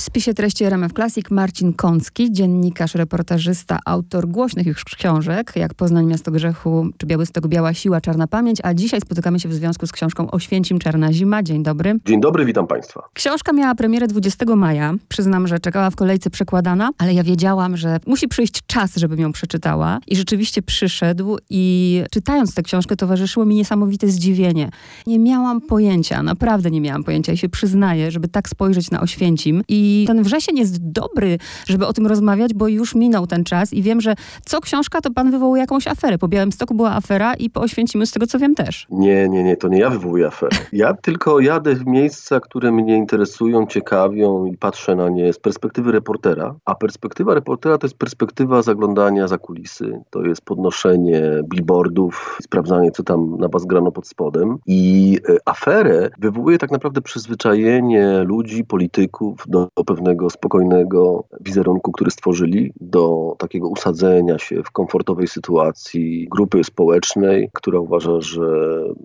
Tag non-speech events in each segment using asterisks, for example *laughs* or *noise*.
W spisie treści RMF Classic Marcin Kącki, dziennikarz, reportażysta, autor głośnych już książek, jak Poznań, Miasto Grzechu, czy Białystok, Biała Siła, Czarna Pamięć, a dzisiaj spotykamy się w związku z książką Oświęcim, Czarna Zima. Dzień dobry. Dzień dobry, witam Państwa. Książka miała premierę 20 maja. Przyznam, że czekała w kolejce przekładana, ale ja wiedziałam, że musi przyjść czas, żebym ją przeczytała. I rzeczywiście przyszedł i czytając tę książkę towarzyszyło mi niesamowite zdziwienie. Nie miałam pojęcia, naprawdę nie miałam pojęcia i się przyznaję, żeby tak spojrzeć na Oświęcim. I ten wrzesień jest dobry, żeby o tym rozmawiać, bo już minął ten czas i wiem, że co książka, to pan wywołał jakąś aferę. Po Białymstoku była afera i po Oświęcimiu, z tego co wiem, też. Nie, nie, nie, to nie ja wywołuję aferę. Ja tylko jadę w miejsca, które mnie interesują, ciekawią i patrzę na nie z perspektywy reportera, a perspektywa reportera to jest perspektywa zaglądania za kulisy, to jest podnoszenie billboardów, sprawdzanie, co tam na was grano pod spodem i e, aferę wywołuje tak naprawdę przyzwyczajenie ludzi, polityków do, do pewnego spokojnego wizerunku, który stworzyli, do takiego usadzenia się w komfortowej sytuacji grupy społecznej, która uważa, że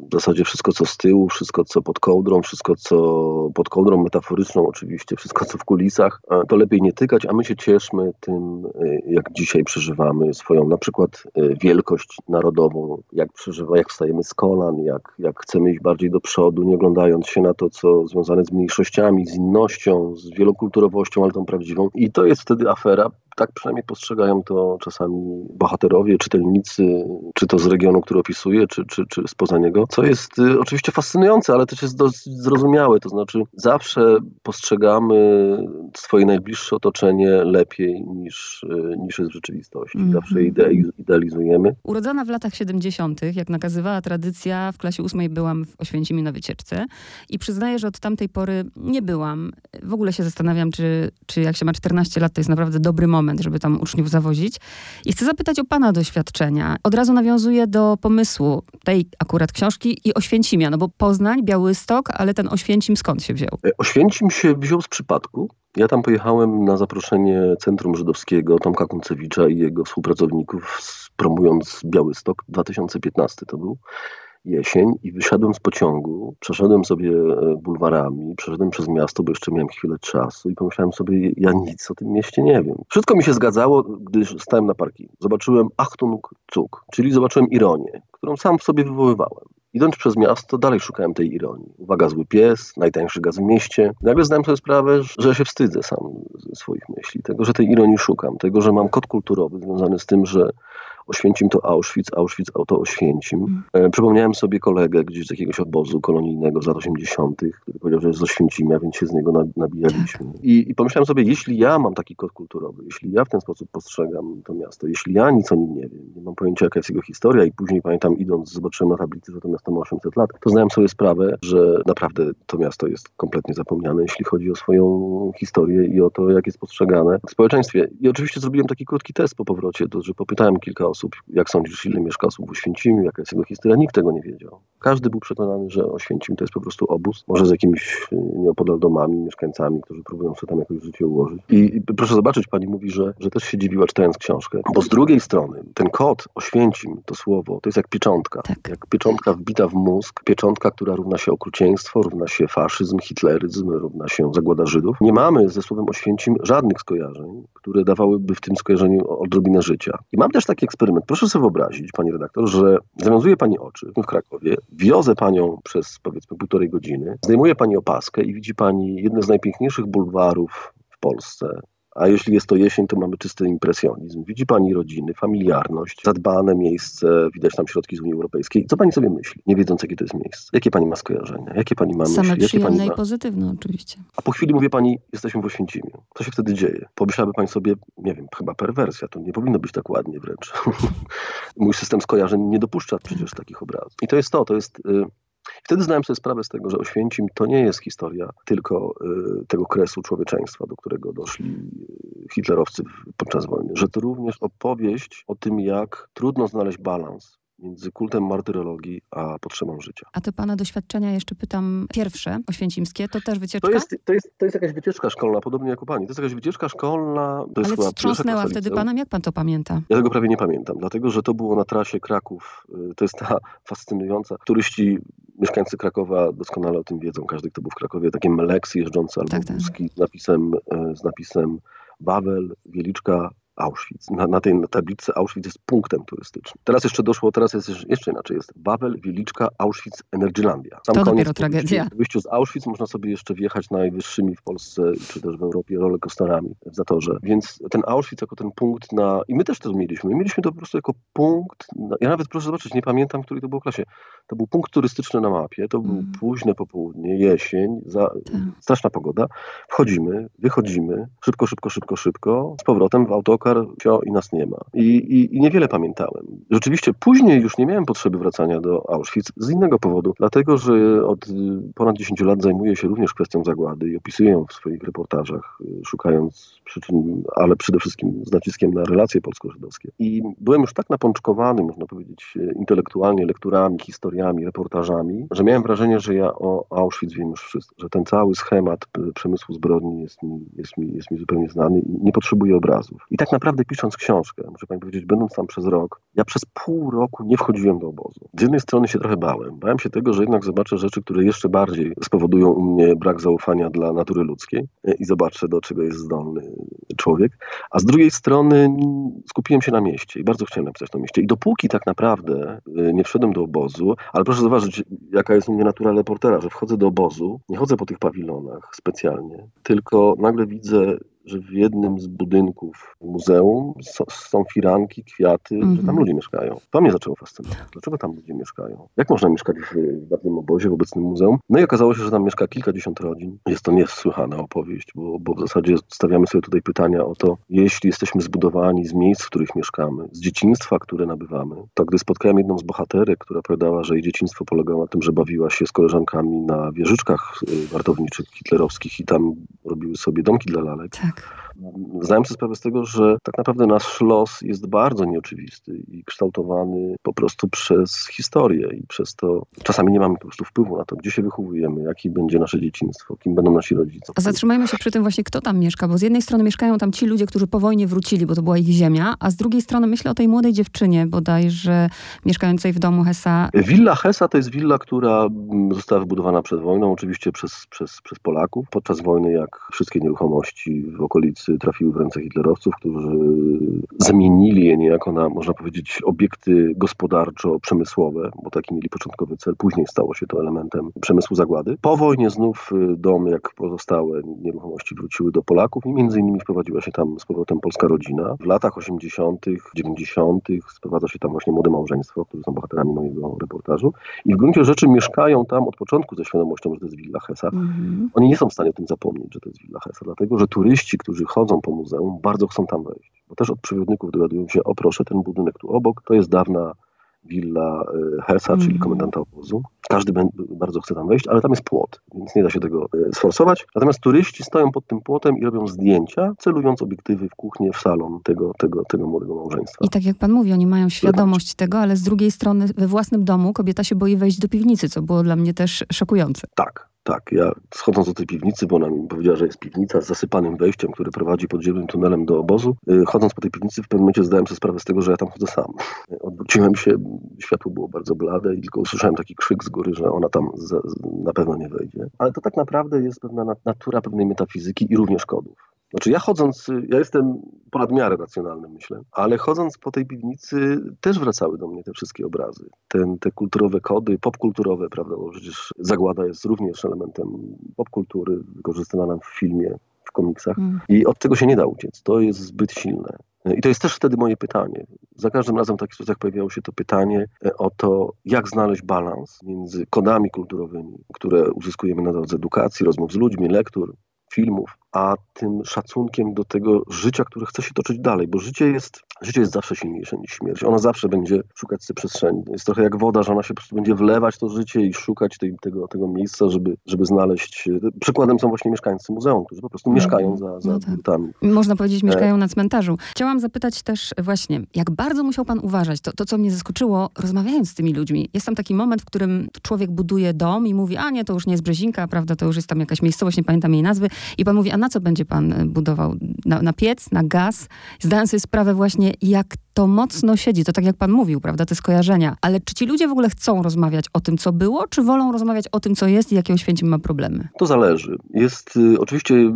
w zasadzie wszystko co z tyłu, wszystko co pod kołdrą, wszystko co pod kołdrą metaforyczną oczywiście, wszystko co w kulisach, to lepiej nie tykać, a my się cieszmy tym, e, jak dzisiaj przeżywamy swoją na przykład e, wielkość narodową, jak przeżywa, jak wstajemy z kolan, jak, jak chcemy iść bardziej do przodu, nie oglądając się na to, co związane z mniejszościami, z innością, z wielokulturowością, ale tą prawdziwą. I to jest wtedy afera, tak przynajmniej postrzegają to czasami bohaterowie, czytelnicy, czy to z regionu, który opisuje, czy, czy, czy spoza niego, co jest y, oczywiście fascynujące, ale też jest dość zrozumiałe, to znaczy zawsze postrzegamy swoje najbliższe otoczenie lepiej niż, y, niż jest w rzeczywistości. Mm -hmm. Zawsze idealizujemy. Urodzona w latach 70., jak nakazywała tradycja, w klasie ósmej byłam w Oświęcimiu na wycieczce i przyznaję, że od tamtej pory nie byłam. W ogóle się zastanawiam, czy, czy jak się ma 14 lat, to jest naprawdę dobry moment, moment, żeby tam uczniów zawozić. I chcę zapytać o pana doświadczenia. Od razu nawiązuję do pomysłu tej akurat książki i Oświęcimia, no bo Poznań, Białystok, ale ten Oświęcim skąd się wziął? E, Oświęcim się wziął z przypadku. Ja tam pojechałem na zaproszenie Centrum Żydowskiego Tomka Kuncewicza i jego współpracowników, promując Białystok. 2015 to był jesień i wysiadłem z pociągu, przeszedłem sobie e, bulwarami, przeszedłem przez miasto, bo jeszcze miałem chwilę czasu i pomyślałem sobie, ja nic o tym mieście nie wiem. Wszystko mi się zgadzało, gdy stałem na parkingu. Zobaczyłem Achtung Zug, czyli zobaczyłem ironię, którą sam w sobie wywoływałem. Idąc przez miasto, dalej szukałem tej ironii. Uwaga, zły pies, najtańszy gaz w mieście. Nagle zdałem sobie sprawę, że się wstydzę sam swoich myśli, tego, że tej ironii szukam, tego, że mam kod kulturowy związany z tym, że Oświęcim to Auschwitz, Auschwitz to Oświęcim. Mm. E, przypomniałem sobie kolegę gdzieś z jakiegoś obozu kolonijnego z lat 80., który powiedział, że jest z Oświęcimia, więc się z niego nabijaliśmy. I, I pomyślałem sobie, jeśli ja mam taki kod kulturowy, jeśli ja w ten sposób postrzegam to miasto, jeśli ja nic o nim nie wiem, nie mam pojęcia jaka jest jego historia i później pamiętam idąc, zobaczyłem na tablicy, że to miasto ma 800 lat, to zdałem sobie sprawę, że naprawdę to miasto jest kompletnie zapomniane, jeśli chodzi o swoją historię i o to, jak jest postrzegane w społeczeństwie. I oczywiście zrobiłem taki krótki test po powrocie, to, że popytałem kilka osób, osób, jak sądzisz, ile mieszka osób w Oświęcimiu, jaka jest jego historia, nikt tego nie wiedział. Każdy był przekonany, że Oświęcim to jest po prostu obóz, może z jakimiś y, nieopodal domami, mieszkańcami, którzy próbują sobie tam jakoś życie ułożyć. I, I, proszę zobaczyć, pani mówi, że, że też się dziwiła czytając książkę, bo z drugiej strony ten kod Oświęcim, to słowo, to jest jak pieczątka. Tak. Jak pieczątka wbita w mózg, pieczątka, która równa się okrucieństwo, równa się faszyzm, hitleryzm, równa się zagłada Żydów. Nie mamy ze słowem Oświęcim żadnych skojarzeń, które dawałyby w tym skojarzeniu odrobinę życia. I mam też taki eksperyment, eksperyment. Proszę sobie wyobrazić, pani redaktor, że zawiązuje pani oczy w Krakowie, wiozę panią przez powiedzmy półtorej godziny, zdejmuje pani opaskę i widzi pani jedne z najpiękniejszych bulwarów w Polsce, a jeśli jest to jesień, to mamy czysty impresjonizm. Widzi pani rodziny, familiarność, zadbane miejsce, widać tam środki z Unii Europejskiej. Co pani sobie myśli, nie wiedząc, jakie to jest miejsce? Jakie pani ma skojarzenia? Jakie pani ma myśli? Same przyjemne ma... i pozytywne oczywiście. A po chwili mówi pani, jesteśmy w Oświęcimiu. Co się wtedy dzieje? Pomyślałaby pani sobie, nie wiem, chyba perwersja, to nie powinno być tak ładnie wręcz. *laughs* Mój system skojarzeń nie dopuszcza przecież takich obrazów. I to jest to, to jest... Y Wtedy zdałem sobie sprawę z tego, że Oświęcim to nie jest historia tylko y, tego kresu człowieczeństwa, do którego doszli y, hitlerowcy podczas wojny, że to również opowieść o tym, jak trudno znaleźć balans między kultem martyrologii a potrzebą życia. A te pana doświadczenia, jeszcze pytam, pierwsze oświęcimskie, to też wycieczka? To jest, to jest, to jest jakaś wycieczka szkolna, podobnie jak u pani. To jest jakaś wycieczka szkolna. To jest Ale wstrząsnęła wtedy panem, jak pan to pamięta? Ja tego prawie nie pamiętam, dlatego że to było na trasie Kraków. y, To jest ta *laughs* fascynująca. Turyści, mieszkańcy Krakowa doskonale o tym wiedzą. Każdy, kto był w Krakowie, takie meleksy jeżdżące albo Tak, tak. z napisem, y, z napisem Wawel, Wieliczka, Auschwitz. Na, na tej tablicy Auschwitz jest punktem turystycznym. Teraz jeszcze doszło, teraz jest jeszcze- inaczej. Jest Wawel, Wieliczka, Auschwitz, Energylandia. Sam To koniec dopiero tragedia. wyjściu- wyjściu z Auschwitz można sobie jeszcze wjechać najwyższymi w Polsce, czy też w Europie rollercoasterami w Zatorze. Więc ten Auschwitz jako ten punkt na... I my też to mieliśmy. Mieliśmy to po prostu jako punkt... Na... Ja nawet, proszę zobaczyć, nie pamiętam, w której to było klasie. To był punkt turystyczny na mapie. To było Mhm. późne popołudnie, jesień, za... Tak. straszna pogoda. Wchodzimy, wychodzimy, szybko, szybko, szybko, szybko, z powrotem w autokar, fio i nas nie ma. I, i, I niewiele pamiętałem. Rzeczywiście później już nie miałem potrzeby wracania do Auschwitz z innego powodu, dlatego że od y, ponad 10 lat zajmuję się również kwestią zagłady i opisuję ją w swoich reportażach, y, szukając przyczyn, ale przede wszystkim z naciskiem na relacje polsko-żydowskie. I byłem już tak napączkowany, można powiedzieć, y, intelektualnie lekturami, historiami, reportażami, że miałem wrażenie, że ja o Auschwitz wiem już wszystko, że ten cały schemat przemysłu zbrodni jest mi, jest mi, jest mi zupełnie znany i nie potrzebuję obrazów. I tak naprawdę pisząc książkę, muszę pani powiedzieć, będąc tam przez rok, ja przez pół roku nie wchodziłem do obozu. Z jednej strony się trochę bałem. Bałem się tego, że jednak zobaczę rzeczy, które jeszcze bardziej spowodują u mnie brak zaufania dla natury ludzkiej y, i zobaczę, do czego jest zdolny człowiek. A z drugiej strony skupiłem się na mieście i bardzo chciałem napisać to mieście. I dopóki tak naprawdę y, nie wszedłem do obozu, ale proszę zauważyć, jaka jest u mnie natura reportera, że wchodzę do obozu, nie chodzę po tych pawilonach specjalnie, tylko nagle widzę, że w jednym z budynków muzeum są, firanki, kwiaty, że tam Mhm. ludzie mieszkają. To mnie zaczęło fascynować. Dlaczego tam ludzie mieszkają? Jak można mieszkać w, w dawnym obozie, w obecnym muzeum? No i okazało się, że tam mieszka kilkadziesiąt rodzin. Jest to niesłychana opowieść, bo, bo w zasadzie stawiamy sobie tutaj pytania o to, jeśli jesteśmy zbudowani z miejsc, w których mieszkamy, z dzieciństwa, które nabywamy, to gdy spotkałem jedną z bohaterek, która opowiadała, że jej dzieciństwo polegało na tym, że bawiła się z koleżankami na wieżyczkach y, wartowniczych hitlerowskich i tam robiły sobie domki dla lalek. Tak. back. Zdałem sobie sprawę z tego, że tak naprawdę nasz los jest bardzo nieoczywisty i kształtowany po prostu przez historię i przez to czasami nie mamy po prostu wpływu na to, gdzie się wychowujemy, jakie będzie nasze dzieciństwo, kim będą nasi rodzice. A zatrzymajmy się przy tym właśnie, kto tam mieszka, bo z jednej strony mieszkają tam ci ludzie, którzy po wojnie wrócili, bo to była ich ziemia, a z drugiej strony myślę o tej młodej dziewczynie bodajże mieszkającej w domu Hesa. Willa Hesa to jest willa, która została wybudowana przed wojną, oczywiście przez, przez, przez Polaków. Podczas wojny, jak wszystkie nieruchomości w okolicy trafiły w ręce hitlerowców, którzy zamienili je niejako na, można powiedzieć, obiekty gospodarczo-przemysłowe, bo taki mieli początkowy cel. Później stało się to elementem przemysłu zagłady. Po wojnie znów y, dom, jak pozostałe nieruchomości wróciły do Polaków i między innymi wprowadziła się tam z powrotem polska rodzina. W latach 80., 90. sprowadza się tam właśnie młode małżeństwo, którzy są bohaterami mojego reportażu. I w gruncie rzeczy mieszkają tam od początku ze świadomością, że to jest Villa Hesa. Mhm. Oni nie są w stanie o tym zapomnieć, że to jest Villa Hesa, dlatego że turyści, którzy chodzą po muzeum, bardzo chcą tam wejść. Bo też od przewodników dowiadują się, o proszę, ten budynek tu obok, to jest dawna willa y, Hesa, czyli Mhm. komendanta obozu. Każdy bardzo chce tam wejść, ale tam jest płot, więc nie da się tego y, sforsować. Natomiast turyści stoją pod tym płotem i robią zdjęcia, celując obiektywy w kuchnię, w salon tego, tego, tego młodego małżeństwa. I tak jak pan mówi, oni mają świadomość tego, ale z drugiej strony we własnym domu kobieta się boi wejść do piwnicy, co było dla mnie też szokujące. Tak, tak. Ja schodząc do tej piwnicy, bo ona mi powiedziała, że jest piwnica z zasypanym wejściem, który prowadzi podziemnym tunelem do obozu. y, Chodząc po tej piwnicy, w pewnym momencie zdałem sobie sprawę z tego, że ja tam chodzę sam. Y, Odwróciłem się, światło było bardzo blade i tylko usłyszałem taki krzyk z góry, że ona tam za, na pewno nie wejdzie. Ale to tak naprawdę jest pewna nat- natura pewnej metafizyki i również kodów. Znaczy ja chodząc, ja jestem ponad miarę racjonalny, myślę, ale chodząc po tej piwnicy też wracały do mnie te wszystkie obrazy. Ten, te kulturowe kody, popkulturowe, prawda, bo przecież zagłada jest również elementem popkultury, wykorzystywana w filmie, w komiksach. Mm. I od tego się nie da uciec. To jest zbyt silne. I to jest też wtedy moje pytanie. Za każdym razem w takich sytuacjach pojawiało się to pytanie o to, jak znaleźć balans między kodami kulturowymi, które uzyskujemy na drodze edukacji, rozmów z ludźmi, lektur, filmów, a tym szacunkiem do tego życia, które chce się toczyć dalej, bo życie jest Życie jest zawsze silniejsze niż śmierć. Ono zawsze będzie szukać sobie przestrzeni. Jest trochę jak woda, że ona się po prostu będzie wlewać to życie i szukać tej, tego, tego miejsca, żeby, żeby znaleźć. Przykładem są właśnie mieszkańcy muzeum, którzy po prostu no, mieszkają za, za no tak. Można powiedzieć, mieszkają na cmentarzu. Chciałam zapytać też właśnie, jak bardzo musiał pan uważać, to, to co mnie zaskoczyło, rozmawiając z tymi ludźmi. Jest tam taki moment, w którym człowiek buduje dom i mówi, a nie, to już nie jest Brzezinka, prawda, to już jest tam jakaś miejscowość, nie pamiętam jej nazwy. I pan mówi, a na co będzie pan budował? Na, na piec, na gaz? Zdając sobie sprawę właśnie, jak to mocno siedzi. To tak jak pan mówił, prawda, te skojarzenia. Ale czy ci ludzie w ogóle chcą rozmawiać o tym, co było, czy wolą rozmawiać o tym, co jest i jakie Oświęcim ma problemy? To zależy. Jest y, oczywiście y,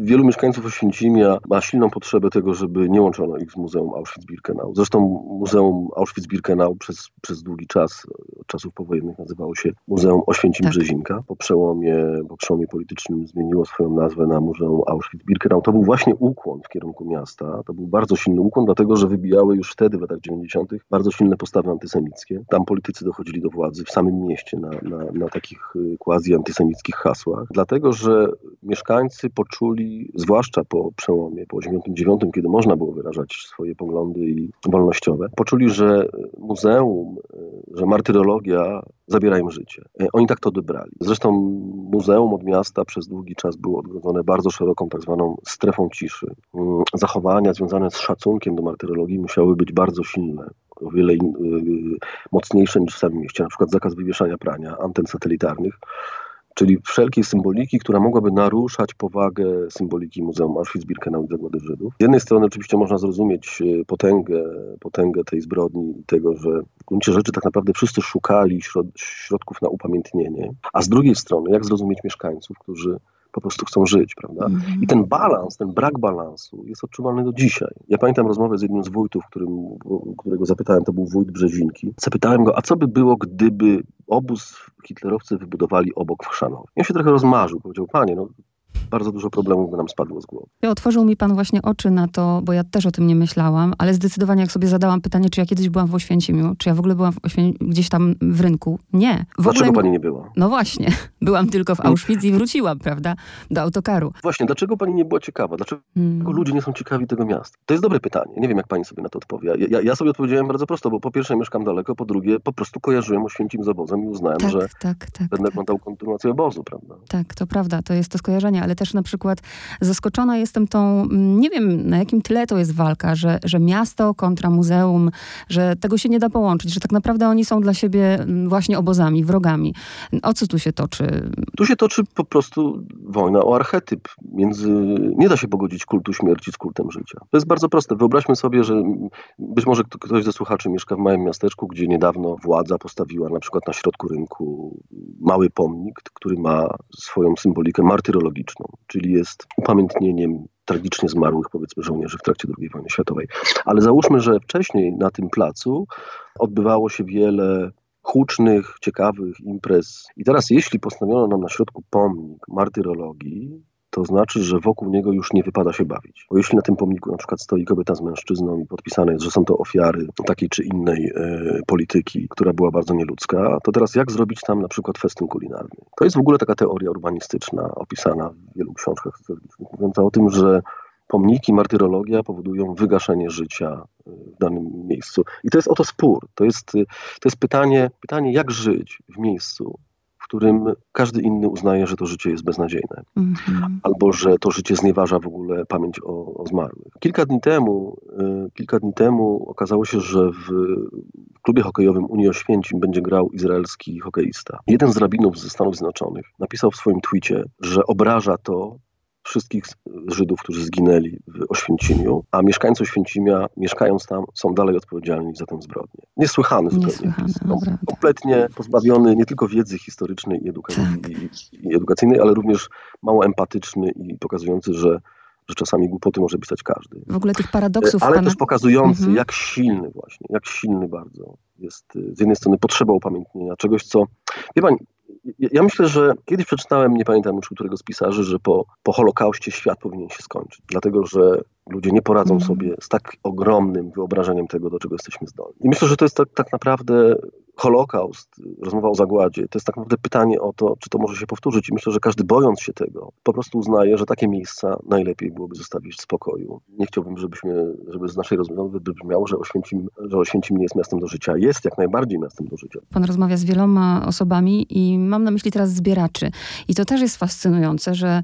wielu mieszkańców Oświęcimia ma silną potrzebę tego, żeby nie łączono ich z Muzeum Auschwitz-Birkenau. Zresztą Muzeum Auschwitz-Birkenau przez, przez długi czas, od czasów powojennych nazywało się Muzeum Oświęcim-Brzezinka. Tak. Po, przełomie, po przełomie politycznym zmieniło swoją nazwę na Muzeum Auschwitz-Birkenau. To był właśnie ukłon w kierunku miasta. To był bardzo silny ukłon, dlatego że wybijał przebijały już wtedy, w latach 90., bardzo silne postawy antysemickie. Tam politycy dochodzili do władzy w samym mieście na, na, na takich y, quasi-antysemickich hasłach, dlatego że mieszkańcy poczuli, zwłaszcza po przełomie, po 89, kiedy można było wyrażać swoje poglądy i wolnościowe, poczuli, że muzeum, y, że martyrologia zabiera im życie. Y, oni tak to odebrali. Zresztą muzeum od miasta przez długi czas było odgrodzone bardzo szeroką tak zwaną strefą ciszy. Zachowania związane z szacunkiem do martyrologii musiały być bardzo silne, o wiele y, mocniejsze niż w samym mieście. Na przykład zakaz wywieszania prania, anten satelitarnych, czyli wszelkiej symboliki, która mogłaby naruszać powagę symboliki Muzeum Auschwitz-Birkenau i Zagłady Żydów. Z jednej strony oczywiście można zrozumieć y, potęgę, potęgę tej zbrodni i tego, że w gruncie rzeczy tak naprawdę wszyscy szukali środków na upamiętnienie, a z drugiej strony jak zrozumieć mieszkańców, którzy po prostu chcą żyć, prawda? I ten balans, ten brak balansu jest odczuwalny do dzisiaj. Ja pamiętam rozmowę z jednym z wójtów, którym, którego zapytałem, to był wójt Brzezinki. Zapytałem go, a co by było, gdyby obóz hitlerowcy wybudowali obok? I on się trochę rozmarzył, powiedział, panie, no bardzo dużo problemów by nam spadło z głowy. Otworzył mi pan właśnie oczy na to, bo ja też o tym nie myślałam, ale zdecydowanie jak sobie zadałam pytanie, czy ja kiedyś byłam w Oświęcimiu, czy ja w ogóle byłam gdzieś tam w rynku. Nie. W dlaczego ogóle... pani nie była? No właśnie. *laughs* Byłam tylko w Auschwitz i wróciłam, prawda, do autokaru. Właśnie, dlaczego pani nie była ciekawa? Dlaczego hmm. ludzie nie są ciekawi tego miasta? To jest dobre pytanie. Nie wiem, jak pani sobie na to odpowie. Ja, ja sobie odpowiedziałem bardzo prosto, bo po pierwsze mieszkam daleko, po drugie po prostu kojarzyłem Oświęcim z obozem i uznałem, tak, że tak, tak, będę oglądał tak. kontynuację obozu, prawda? Tak, to prawda, to jest to skojarzenie, ale też na przykład zaskoczona jestem tą, mm, nie wiem na jakim tle to jest walka, że, że miasto kontra muzeum, że tego się nie da połączyć, że tak naprawdę oni są dla siebie mm, właśnie obozami, wrogami. O co tu się toczy? Tu się toczy po prostu wojna o archetyp. Między... Nie da się pogodzić kultu śmierci z kultem życia. To jest bardzo proste. Wyobraźmy sobie, że być może ktoś ze słuchaczy mieszka w małym miasteczku, gdzie niedawno władza postawiła na przykład na środku rynku mały pomnik, który ma swoją symbolikę martyrologiczną, czyli jest upamiętnieniem tragicznie zmarłych, powiedzmy, żołnierzy w trakcie II wojny światowej. Ale załóżmy, że wcześniej na tym placu odbywało się wiele hucznych, ciekawych imprez. I teraz, jeśli postawiono nam na środku pomnik martyrologii, to znaczy, że wokół niego już nie wypada się bawić. Bo jeśli na tym pomniku na przykład stoi kobieta z mężczyzną i podpisane jest, że są to ofiary takiej czy innej e, polityki, która była bardzo nieludzka, to teraz jak zrobić tam na przykład festyn kulinarny? To jest w ogóle taka teoria urbanistyczna opisana w wielu książkach socjologicznych, mówiąca o tym, że pomniki, martyrologia powodują wygaszenie życia e, w danym miejscu. I to jest oto spór. To jest, to jest pytanie, pytanie, jak żyć w miejscu, którym każdy inny uznaje, że to życie jest beznadziejne, mm-hmm. albo że to życie znieważa w ogóle pamięć o, o zmarłych. Kilka dni temu, y, kilka dni temu okazało się, że w klubie hokejowym Unii Oświęcim będzie grał izraelski hokeista. Jeden z rabinów ze Stanów Zjednoczonych napisał w swoim twicie, że obraża to, wszystkich Żydów, którzy zginęli w Oświęcimiu, a mieszkańcy Oświęcimia, mieszkając tam, są dalej odpowiedzialni za tę zbrodnię. Niesłychany zupełnie. Niesłychany, kompletnie pozbawiony nie tylko wiedzy historycznej i, edukacyjnej, tak. i, i edukacyjnej, ale również mało empatyczny i pokazujący, że że czasami głupoty może pisać każdy. W ogóle tych paradoksów. Ale pana... też pokazujący, mhm. jak silny właśnie, jak silny bardzo jest z jednej strony potrzeba upamiętnienia czegoś, co... Wie pani, ja myślę, że kiedyś przeczytałem, nie pamiętam już którego z pisarzy, że po, po Holokauście świat powinien się skończyć, dlatego że ludzie nie poradzą mm. sobie z tak ogromnym wyobrażeniem tego, do czego jesteśmy zdolni. I myślę, że to jest tak, tak naprawdę Holokaust, rozmowa o zagładzie, to jest tak naprawdę pytanie o to, czy to może się powtórzyć. I myślę, że każdy bojąc się tego, po prostu uznaje, że takie miejsca najlepiej byłoby zostawić w spokoju. Nie chciałbym, żebyśmy, żeby z naszej rozmowy wybrzmiało, że Oświęcim, że Oświęcim nie jest miastem do życia. Jest jak najbardziej miastem do życia. Pan rozmawia z wieloma osobami i mam na myśli teraz zbieraczy. I to też jest fascynujące, że,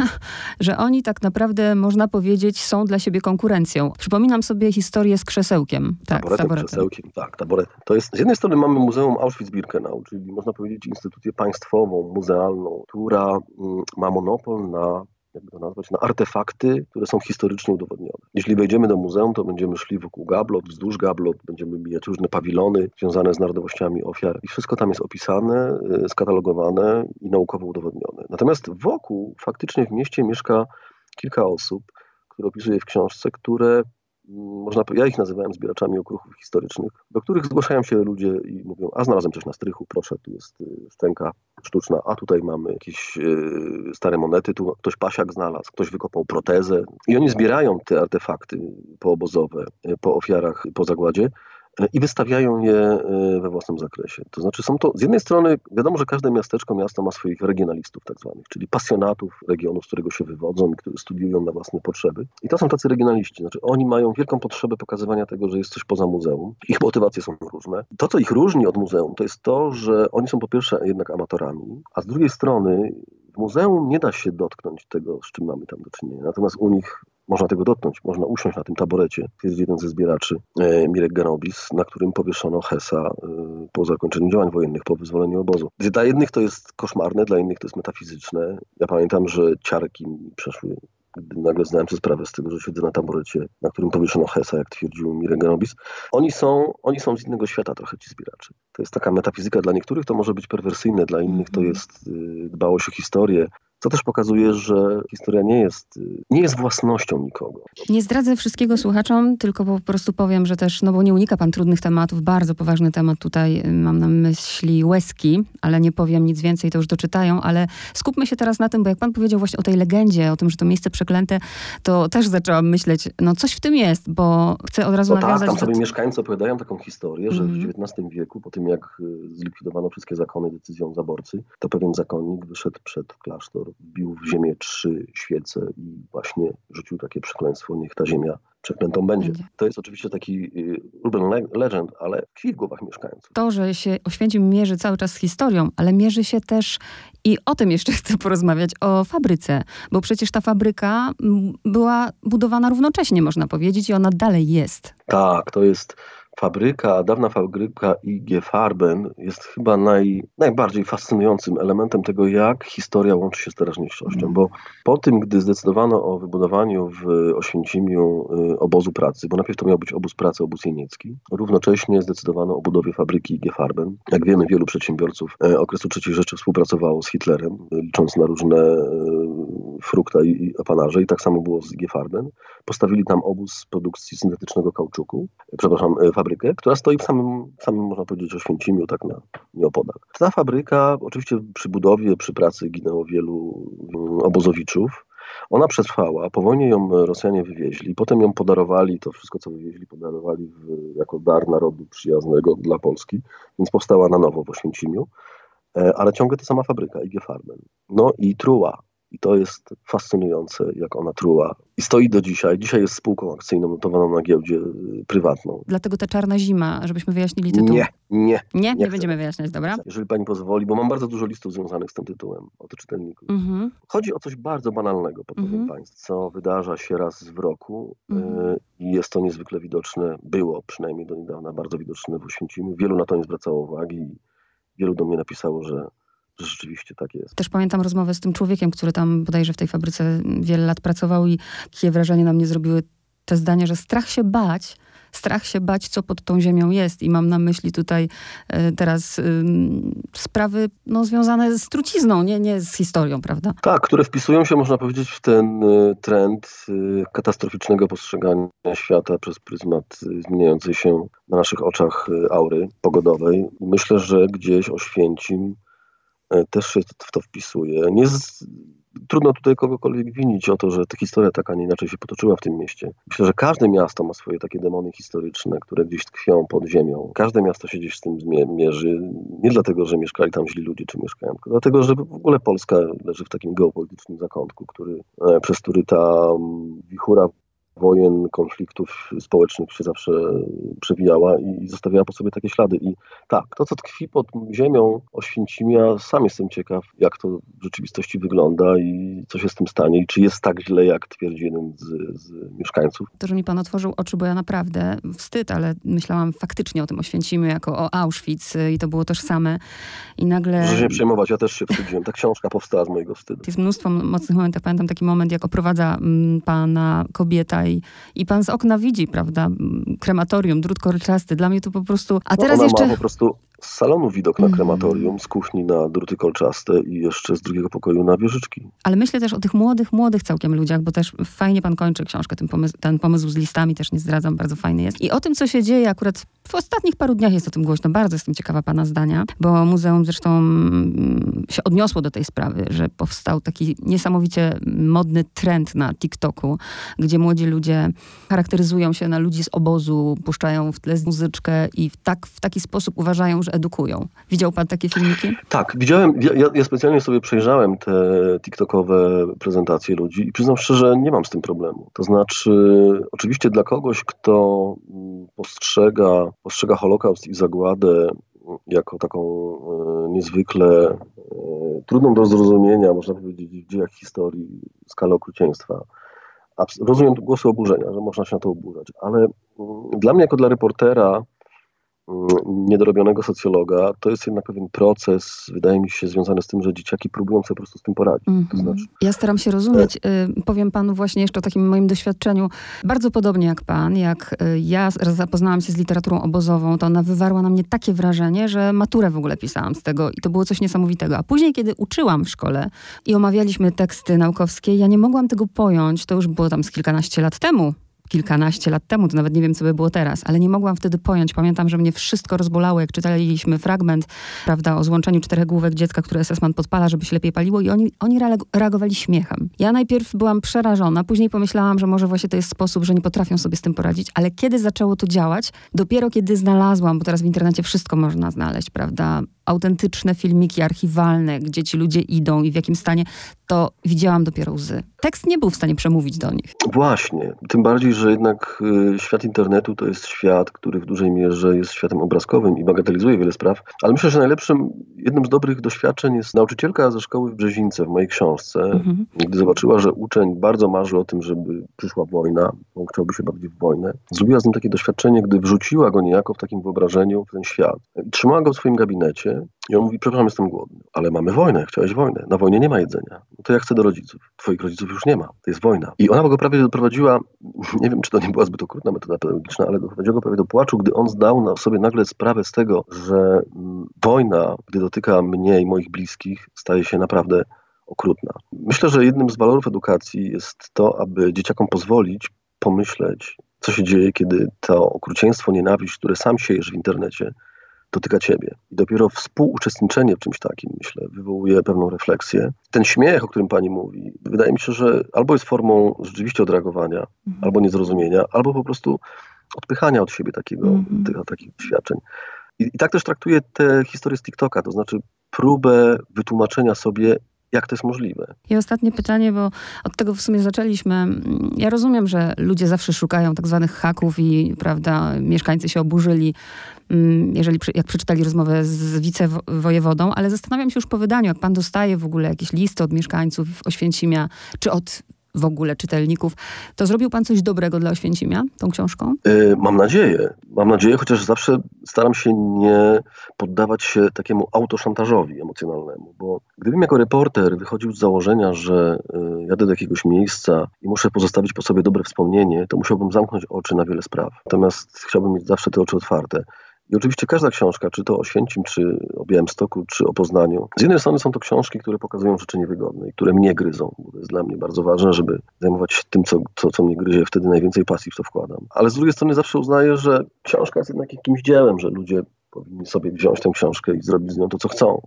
*laughs* że oni tak naprawdę, można powiedzieć, są dla siebie konkurencją. Przypominam sobie historię z krzesełkiem. Tak, taboretem, taboretem. krzesełkiem, tak, taboretem. To jest, z jednej strony mamy Muzeum Auschwitz-Birkenau, czyli można powiedzieć instytucję państwową, muzealną, która mm, ma monopol na jakby to nazwać, na artefakty, które są historycznie udowodnione. Jeśli wejdziemy do muzeum, to będziemy szli wokół gablot, wzdłuż gablot, będziemy mijać różne pawilony związane z narodowościami ofiar i wszystko tam jest opisane, y, skatalogowane i naukowo udowodnione. Natomiast wokół faktycznie w mieście mieszka kilka osób, które opisuję w książce, które można, ja ich nazywałem zbieraczami okruchów historycznych, do których zgłaszają się ludzie i mówią, a znalazłem coś na strychu, proszę, tu jest y, szczęka sztuczna, a tutaj mamy jakieś y, stare monety, tu ktoś pasiak znalazł, ktoś wykopał protezę. I oni zbierają te artefakty poobozowe y, po ofiarach, po zagładzie i wystawiają je e, we własnym zakresie. To znaczy są to, z jednej strony wiadomo, że każde miasteczko, miasto ma swoich regionalistów tak zwanych, czyli pasjonatów regionu, z którego się wywodzą i którzy studiują na własne potrzeby. I to są tacy regionaliści, znaczy oni mają wielką potrzebę pokazywania tego, że jest coś poza muzeum. Ich motywacje są różne. To, co ich różni od muzeum, to jest to, że oni są po pierwsze jednak amatorami, a z drugiej strony w muzeum nie da się dotknąć tego, z czym mamy tam do czynienia. Natomiast u nich można tego dotknąć, można usiąść na tym taborecie. Jest jeden ze zbieraczy, e, Mirek Ganobis, na którym powieszono Hesa e, po zakończeniu działań wojennych, po wyzwoleniu obozu. Dla jednych to jest koszmarne, dla innych to jest metafizyczne. Ja pamiętam, że ciarki mi przeszły gdy nagle zdałem sobie sprawę z tego, że siedzę na taborecie, na którym powieszono Hesa, jak twierdził Mirek Ganobis. Oni są, oni są z innego świata trochę ci zbieracze. To jest taka metafizyka dla niektórych, to może być perwersyjne, dla innych to mhm. jest y, dbałość o historię, co też pokazuje, że historia nie jest, nie jest własnością nikogo. Nie zdradzę wszystkiego słuchaczom, tylko po prostu powiem, że też, no bo nie unika pan trudnych tematów, bardzo poważny temat tutaj, y, mam na myśli łezki, ale nie powiem nic więcej, to już doczytają, ale skupmy się teraz na tym, bo jak pan powiedział właśnie o tej legendzie, o tym, że to miejsce przeklęte, to też zaczęłam myśleć, no coś w tym jest, bo chcę od razu no nawiązać... Tak, tam sobie mieszkańcy opowiadają taką historię, że mm w XIX mhm. wieku, po tym jak y, zlikwidowano wszystkie zakony decyzją zaborcy, to pewien zakonnik wyszedł przed klasztor wbił w ziemię trzy świece i właśnie rzucił takie przekleństwo, niech ta ziemia przeklętą będzie. będzie. To jest oczywiście taki y, urban legend, ale tkwi w głowach mieszkańców. To, że się Oświęcim mierzy cały czas z historią, ale mierzy się też i o tym jeszcze *laughs* chcę porozmawiać, o fabryce, bo przecież ta fabryka była budowana równocześnie, można powiedzieć, i ona dalej jest. Tak, to jest fabryka, dawna fabryka IG Farben jest chyba naj, najbardziej fascynującym elementem tego, jak historia łączy się z teraźniejszością, bo po tym, gdy zdecydowano o wybudowaniu w Oświęcimiu y, obozu pracy, bo najpierw to miał być obóz pracy, obóz jeniecki, równocześnie zdecydowano o budowie fabryki IG Farben. Jak wiemy, wielu przedsiębiorców e, okresu III Rzeczy współpracowało z Hitlerem, licząc na różne frukta i apanarze i tak samo było z IG. Postawili tam obóz produkcji syntetycznego kauczuku, przepraszam, fabryki fabrykę, która stoi w samym, samym można powiedzieć, Oświęcimiu, tak na nieopodal. Ta fabryka, oczywiście przy budowie, przy pracy ginęło wielu mm, obozowiczów. Ona przetrwała, po wojnie ją Rosjanie wywieźli, potem ją podarowali, to wszystko co wywieźli podarowali w, jako dar narodu przyjaznego dla Polski, więc powstała na nowo w Oświęcimiu, e, ale ciągle ta sama fabryka, IG Farben. No i truła, i to jest fascynujące, jak ona truła. I stoi do dzisiaj. Dzisiaj jest spółką akcyjną notowaną na giełdzie y, prywatną. Dlatego ta czarna zima, żebyśmy wyjaśnili tytuł. Nie, nie. Nie? Nie, nie będziemy wyjaśniać, dobra? Jeżeli pani pozwoli, bo mam bardzo dużo listów związanych z tym tytułem od czytelników. Mhm. Chodzi o coś bardzo banalnego, powiem mhm. państwu, co wydarza się raz w roku mhm. y, i jest to niezwykle widoczne. Było przynajmniej do niedawna bardzo widoczne w Oświęcimiu. Wielu na to nie zwracało uwagi i wielu do mnie napisało, że rzeczywiście tak jest. Też pamiętam rozmowę z tym człowiekiem, który tam bodajże w tej fabryce wiele lat pracował i jakie wrażenie na mnie zrobiły te zdania, że strach się bać, strach się bać, co pod tą ziemią jest. I mam na myśli tutaj e, teraz y, sprawy no, związane z trucizną, nie, nie z historią, prawda? Tak, które wpisują się, można powiedzieć, w ten y, trend y, katastroficznego postrzegania świata przez pryzmat zmieniającej się na naszych oczach aury pogodowej. Myślę, że gdzieś Oświęcim też się w to wpisuje. Nie z, trudno tutaj kogokolwiek winić o to, że ta historia tak, a nie inaczej się potoczyła w tym mieście. Myślę, że każde miasto ma swoje takie demony historyczne, które gdzieś tkwią pod ziemią. Każde miasto się gdzieś z tym mierzy. Nie dlatego, że mieszkali tam źli ludzie, czy mieszkają, tylko dlatego, że w ogóle Polska leży w takim geopolitycznym zakątku, który, e, przez który ta mm, wichura wojen, konfliktów społecznych się zawsze przewijała i zostawiała po sobie takie ślady. I tak, to co tkwi pod ziemią Oświęcimia, sam jestem ciekaw, jak to w rzeczywistości wygląda i co się z tym stanie i czy jest tak źle, jak twierdzi jeden z, z mieszkańców. To, że mi pan otworzył oczy, bo ja naprawdę wstyd, ale myślałam faktycznie o tym Oświęcimiu jako o Auschwitz i to było tożsame i nagle... Proszę się przejmować, ja też się wstydziłem. Ta książka powstała z mojego wstydu. Jest mnóstwo mocnych momentów. Pamiętam taki moment, jak oprowadza mm, pana kobieta i, i pan z okna widzi, prawda, krematorium, drut kolczasty. Dla mnie to po prostu... A teraz no jeszcze... po prostu z salonu widok na krematorium, z kuchni na druty kolczaste i jeszcze z drugiego pokoju na wieżyczki. Ale myślę też o tych młodych, młodych całkiem ludziach, bo też fajnie pan kończy książkę, ten pomysł, ten pomysł z listami też nie zdradzam, bardzo fajny jest. I o tym, co się dzieje akurat w ostatnich paru dniach jest o tym głośno. Bardzo jestem ciekawa pana zdania, bo muzeum zresztą mm, się odniosło do tej sprawy, że powstał taki niesamowicie modny trend na TikToku, gdzie młodzi ludzie charakteryzują się na ludzi z obozu, puszczają w tle muzyczkę i w, tak, w taki sposób uważają, edukują. Widział pan takie filmiki? Tak, widziałem. Ja, ja specjalnie sobie przejrzałem te TikTokowe prezentacje ludzi i przyznam szczerze, nie mam z tym problemu. To znaczy, oczywiście dla kogoś, kto mm, postrzega, postrzega Holokaust i zagładę mm, jako taką e, niezwykle e, trudną do zrozumienia, można powiedzieć, w dziejach historii skalę okrucieństwa. Rozumiem głosy oburzenia, że można się na to oburzać, ale mm, dla mnie, jako dla reportera, niedorobionego socjologa, to jest jednak pewien proces, wydaje mi się, związany z tym, że dzieciaki próbują sobie po prostu z tym poradzić. Mm -hmm. to znaczy, ja staram się rozumieć. Y, powiem panu właśnie jeszcze o takim moim doświadczeniu. Bardzo podobnie jak pan, jak y, ja zapoznałam się z literaturą obozową, to ona wywarła na mnie takie wrażenie, że maturę w ogóle pisałam z tego i to było coś niesamowitego. A później, kiedy uczyłam w szkole i omawialiśmy teksty naukowskie, ja nie mogłam tego pojąć, to już było tam z kilkanaście lat temu, kilkanaście lat temu, to nawet nie wiem, co by było teraz, ale nie mogłam wtedy pojąć. Pamiętam, że mnie wszystko rozbolało, jak czytaliśmy fragment, prawda, o złączeniu czterech główek dziecka, które SS-man podpala, żeby się lepiej paliło i oni, oni reagowali śmiechem. Ja najpierw byłam przerażona, później pomyślałam, że może właśnie to jest sposób, że nie potrafią sobie z tym poradzić, ale kiedy zaczęło to działać? Dopiero kiedy znalazłam, bo teraz w internecie wszystko można znaleźć, prawda, autentyczne filmiki archiwalne, gdzie ci ludzie idą i w jakim stanie, to widziałam dopiero łzy. Tekst nie był w stanie przemówić do nich. Właśnie. Tym bardziej, że jednak y, świat internetu to jest świat, który w dużej mierze jest światem obrazkowym i bagatelizuje wiele spraw. Ale myślę, że najlepszym, jednym z dobrych doświadczeń jest nauczycielka ze szkoły w Brzezińce w mojej książce. Mhm. Gdy zobaczyła, że uczeń bardzo marzy o tym, żeby przyszła wojna, on chciałby się bawić w wojnę, zrobiła z nim takie doświadczenie, gdy wrzuciła go niejako w takim wyobrażeniu w ten świat. I trzymała go w swoim gabinecie i on mówi, przepraszam, jestem głodny. Ale mamy wojnę, chciałeś wojnę. Na wojnie nie ma jedzenia. No to ja chcę do rodziców. Twoich rodziców już nie ma. To jest wojna. I ona go prawie doprowadziła, *laughs* nie wiem, czy to nie była zbyt okrutna metoda pedagogiczna, ale doprowadziła go prawie do płaczu, gdy on zdał na sobie nagle sprawę z tego, że mm, wojna, gdy dotyka mnie i moich bliskich, staje się naprawdę okrutna. Myślę, że jednym z walorów edukacji jest to, aby dzieciakom pozwolić pomyśleć, co się dzieje, kiedy to okrucieństwo, nienawiść, które sam siejesz w internecie, dotyka ciebie. I dopiero współuczestniczenie w czymś takim, myślę, wywołuje pewną refleksję. Ten śmiech, o którym pani mówi, wydaje mi się, że albo jest formą rzeczywiście odreagowania, mhm. albo niezrozumienia, albo po prostu odpychania od siebie takiego, mhm. tych, takich doświadczeń. I, I tak też traktuję tę historię z TikToka, to znaczy próbę wytłumaczenia sobie, jak to jest możliwe. I ostatnie pytanie, bo od tego w sumie zaczęliśmy. Ja rozumiem, że ludzie zawsze szukają tak zwanych haków i, prawda, mieszkańcy się oburzyli, mm, jeżeli, jak przeczytali rozmowę z wicewojewodą, ale zastanawiam się już po wydaniu, jak pan dostaje w ogóle jakieś listy od mieszkańców Oświęcimia, czy od w ogóle czytelników, to zrobił pan coś dobrego dla Oświęcimia tą książką? Yy, mam nadzieję. Mam nadzieję, chociaż zawsze staram się nie poddawać się takiemu autoszantażowi emocjonalnemu, bo gdybym jako reporter wychodził z założenia, że yy, jadę do jakiegoś miejsca i muszę pozostawić po sobie dobre wspomnienie, to musiałbym zamknąć oczy na wiele spraw. Natomiast chciałbym mieć zawsze te oczy otwarte. I oczywiście każda książka, czy to o Święcim, czy o Białymstoku, czy o Poznaniu, z jednej strony są to książki, które pokazują rzeczy niewygodne i które mnie gryzą, bo to jest dla mnie bardzo ważne, żeby zajmować się tym, co, co, co mnie gryzie, wtedy najwięcej pasji w to wkładam. Ale z drugiej strony zawsze uznaję, że książka jest jednak jakimś dziełem, że ludzie powinni sobie wziąć tę książkę i zrobić z nią to, co chcą.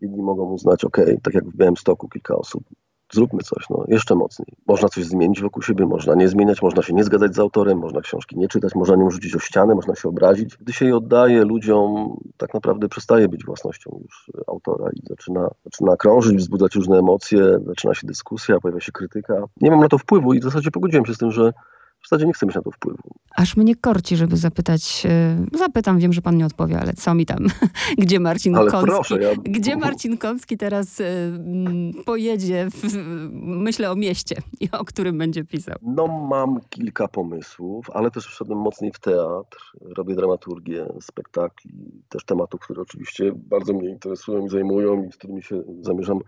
Inni mogą uznać, ok, tak jak w Białymstoku kilka osób zróbmy coś, no, jeszcze mocniej. Można coś zmienić wokół siebie, można nie zmieniać, można się nie zgadzać z autorem, można książki nie czytać, można nią rzucić o ścianę, można się obrazić. Gdy się jej oddaje ludziom, tak naprawdę przestaje być własnością już autora i zaczyna, zaczyna krążyć, wzbudzać różne emocje, zaczyna się dyskusja, pojawia się krytyka. Nie mam na to wpływu i w zasadzie pogodziłem się z tym, że w zasadzie nie chcę mieć na to wpływu. Aż mnie korci, żeby zapytać, e, zapytam, wiem, że pan nie odpowie, ale co mi tam, *laughs* gdzie Marcin Ale Kącki, proszę, ja- gdzie Marcin Kącki teraz e, pojedzie, w, myślę o mieście, i o którym będzie pisał. No mam kilka pomysłów, ale też wszedłem mocniej w teatr, robię dramaturgię, spektakli, też tematów, które oczywiście bardzo mnie interesują i zajmują i z którymi się zamierzam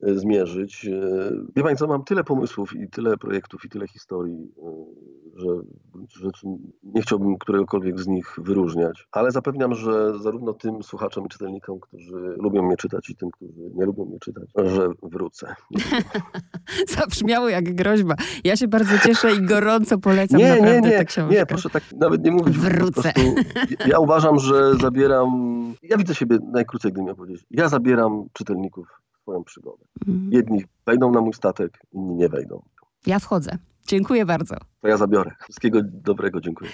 zmierzyć. E, Wie Pani co, mam tyle pomysłów i tyle projektów i tyle historii, e, że nie chciałbym któregokolwiek z nich wyróżniać, ale zapewniam, że zarówno tym słuchaczom i czytelnikom, którzy lubią mnie czytać i tym, którzy nie lubią mnie czytać, że wrócę. *laughs* Zabrzmiało jak groźba. Ja się bardzo cieszę i gorąco polecam Nie, naprawdę nie, tę nie, książkę. nie, proszę tak nawet nie mówić. Wrócę. ja uważam, że zabieram, ja widzę siebie najkrócej, gdym miał powiedzieć, ja zabieram czytelników swoją przygodę. Mhm. Jedni wejdą na mój statek, inni nie wejdą. Ja wchodzę. Dziękuję bardzo. To ja zabiorę. Wszystkiego dobrego, dziękuję.